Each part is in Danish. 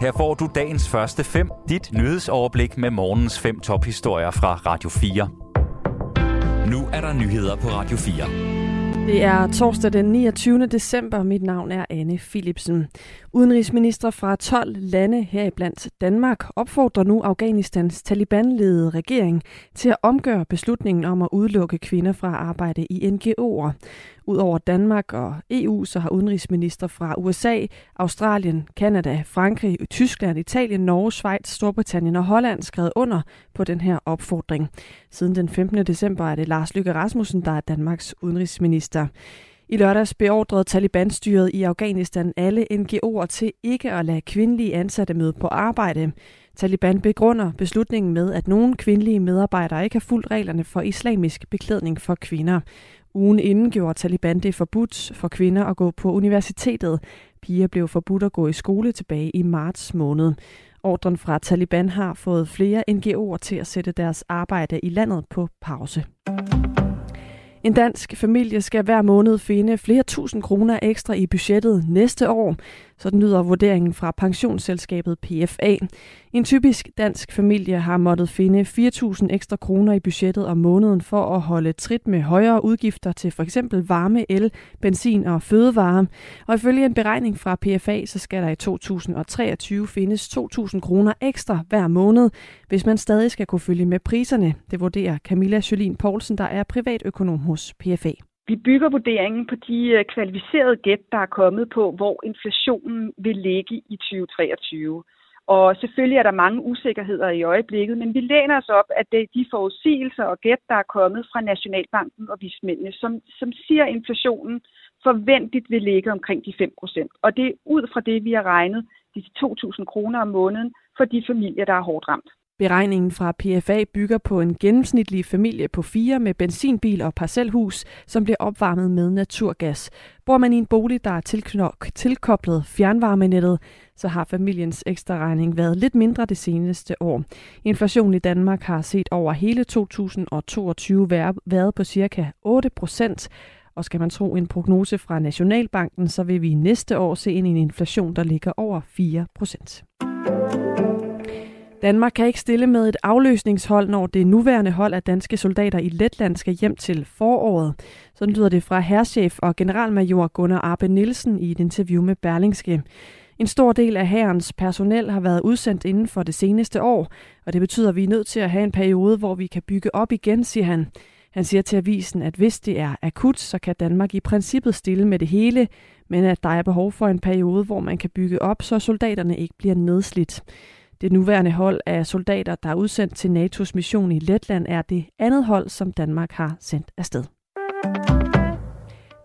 Her får du dagens første fem, dit nyhedsoverblik med morgens fem tophistorier fra Radio 4. Nu er der nyheder på Radio 4. Det er torsdag den 29. december. Mit navn er Anne Philipsen. Udenrigsminister fra 12 lande heriblandt Danmark opfordrer nu Afghanistans Taliban-ledede regering til at omgøre beslutningen om at udelukke kvinder fra arbejde i NGO'er. Udover Danmark og EU, så har udenrigsminister fra USA, Australien, Kanada, Frankrig, Tyskland, Italien, Norge, Schweiz, Storbritannien og Holland skrevet under på den her opfordring. Siden den 15. december er det Lars Lykke Rasmussen, der er Danmarks udenrigsminister. I lørdags beordrede Taliban-styret i Afghanistan alle NGO'er til ikke at lade kvindelige ansatte møde på arbejde. Taliban begrunder beslutningen med, at nogle kvindelige medarbejdere ikke har fulgt reglerne for islamisk beklædning for kvinder. Ugen inden gjorde Taliban det forbudt for kvinder at gå på universitetet. Piger blev forbudt at gå i skole tilbage i marts måned. Ordren fra Taliban har fået flere NGO'er til at sætte deres arbejde i landet på pause. En dansk familie skal hver måned finde flere tusind kroner ekstra i budgettet næste år. Sådan lyder vurderingen fra pensionsselskabet PFA. En typisk dansk familie har måttet finde 4.000 ekstra kroner i budgettet om måneden for at holde trit med højere udgifter til f.eks. varme, el, benzin og fødevarer. Og ifølge en beregning fra PFA, så skal der i 2023 findes 2.000 kroner ekstra hver måned, hvis man stadig skal kunne følge med priserne. Det vurderer Camilla Jolin Poulsen, der er privatøkonom hos PFA. Vi bygger vurderingen på de øh, kvalificerede gæt, der er kommet på, hvor inflationen vil ligge i 2023. Og selvfølgelig er der mange usikkerheder i øjeblikket, men vi læner os op, at det er de forudsigelser og gæt, der er kommet fra Nationalbanken og vismændene, som, som siger, at inflationen forventeligt vil ligge omkring de 5 procent. Og det er ud fra det, vi har regnet de 2.000 kroner om måneden for de familier, der er hårdt ramt. Beregningen fra PFA bygger på en gennemsnitlig familie på fire med benzinbil og parcelhus, som bliver opvarmet med naturgas. Bor man i en bolig, der er tilkoblet fjernvarmenettet, så har familiens ekstra regning været lidt mindre det seneste år. Inflationen i Danmark har set over hele 2022 været på cirka 8 procent. Og skal man tro en prognose fra Nationalbanken, så vil vi næste år se en inflation, der ligger over 4 procent. Danmark kan ikke stille med et afløsningshold, når det nuværende hold af danske soldater i Letland skal hjem til foråret. Sådan lyder det fra herrchef og generalmajor Gunnar Arbe Nielsen i et interview med Berlingske. En stor del af hærens personel har været udsendt inden for det seneste år, og det betyder, at vi er nødt til at have en periode, hvor vi kan bygge op igen, siger han. Han siger til avisen, at hvis det er akut, så kan Danmark i princippet stille med det hele, men at der er behov for en periode, hvor man kan bygge op, så soldaterne ikke bliver nedslidt. Det nuværende hold af soldater, der er udsendt til NATO's mission i Letland, er det andet hold, som Danmark har sendt afsted.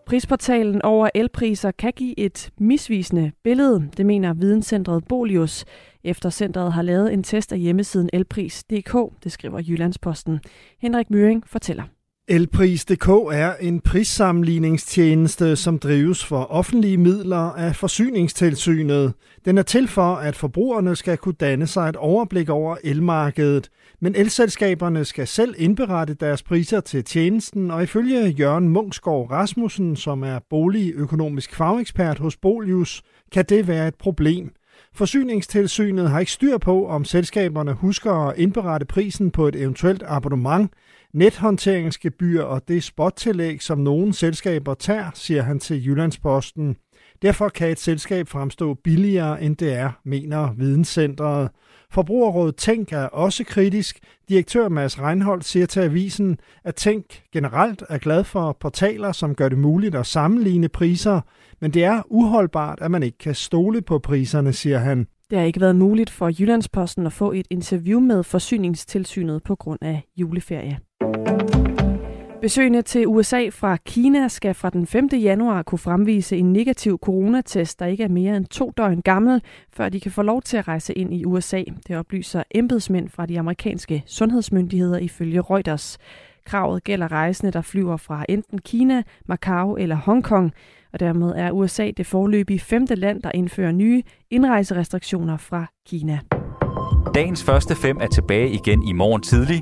Prisportalen over elpriser kan give et misvisende billede, det mener videnscentret Bolius, efter centret har lavet en test af hjemmesiden elpris.dk, det skriver Jyllandsposten. Henrik Møring fortæller. Elpris.dk er en prissammenligningstjeneste, som drives for offentlige midler af forsyningstilsynet. Den er til for, at forbrugerne skal kunne danne sig et overblik over elmarkedet. Men elselskaberne skal selv indberette deres priser til tjenesten, og ifølge Jørgen Mungsgaard Rasmussen, som er boligøkonomisk fagekspert hos Bolius, kan det være et problem. Forsyningstilsynet har ikke styr på, om selskaberne husker at indberette prisen på et eventuelt abonnement – nethåndteringsgebyr og det spottillæg, som nogle selskaber tager, siger han til Jyllandsposten. Derfor kan et selskab fremstå billigere, end det er, mener Videnscentret. Forbrugerrådet Tænk er også kritisk. Direktør Mads Reinholdt siger til avisen, at Tænk generelt er glad for portaler, som gør det muligt at sammenligne priser, men det er uholdbart, at man ikke kan stole på priserne, siger han. Det har ikke været muligt for Jyllandsposten at få et interview med forsyningstilsynet på grund af juleferie. Besøgende til USA fra Kina skal fra den 5. januar kunne fremvise en negativ coronatest, der ikke er mere end to døgn gammel, før de kan få lov til at rejse ind i USA. Det oplyser embedsmænd fra de amerikanske sundhedsmyndigheder ifølge Reuters. Kravet gælder rejsende, der flyver fra enten Kina, Macau eller Hongkong, og dermed er USA det forløbige femte land, der indfører nye indrejserestriktioner fra Kina. Dagens første fem er tilbage igen i morgen tidlig.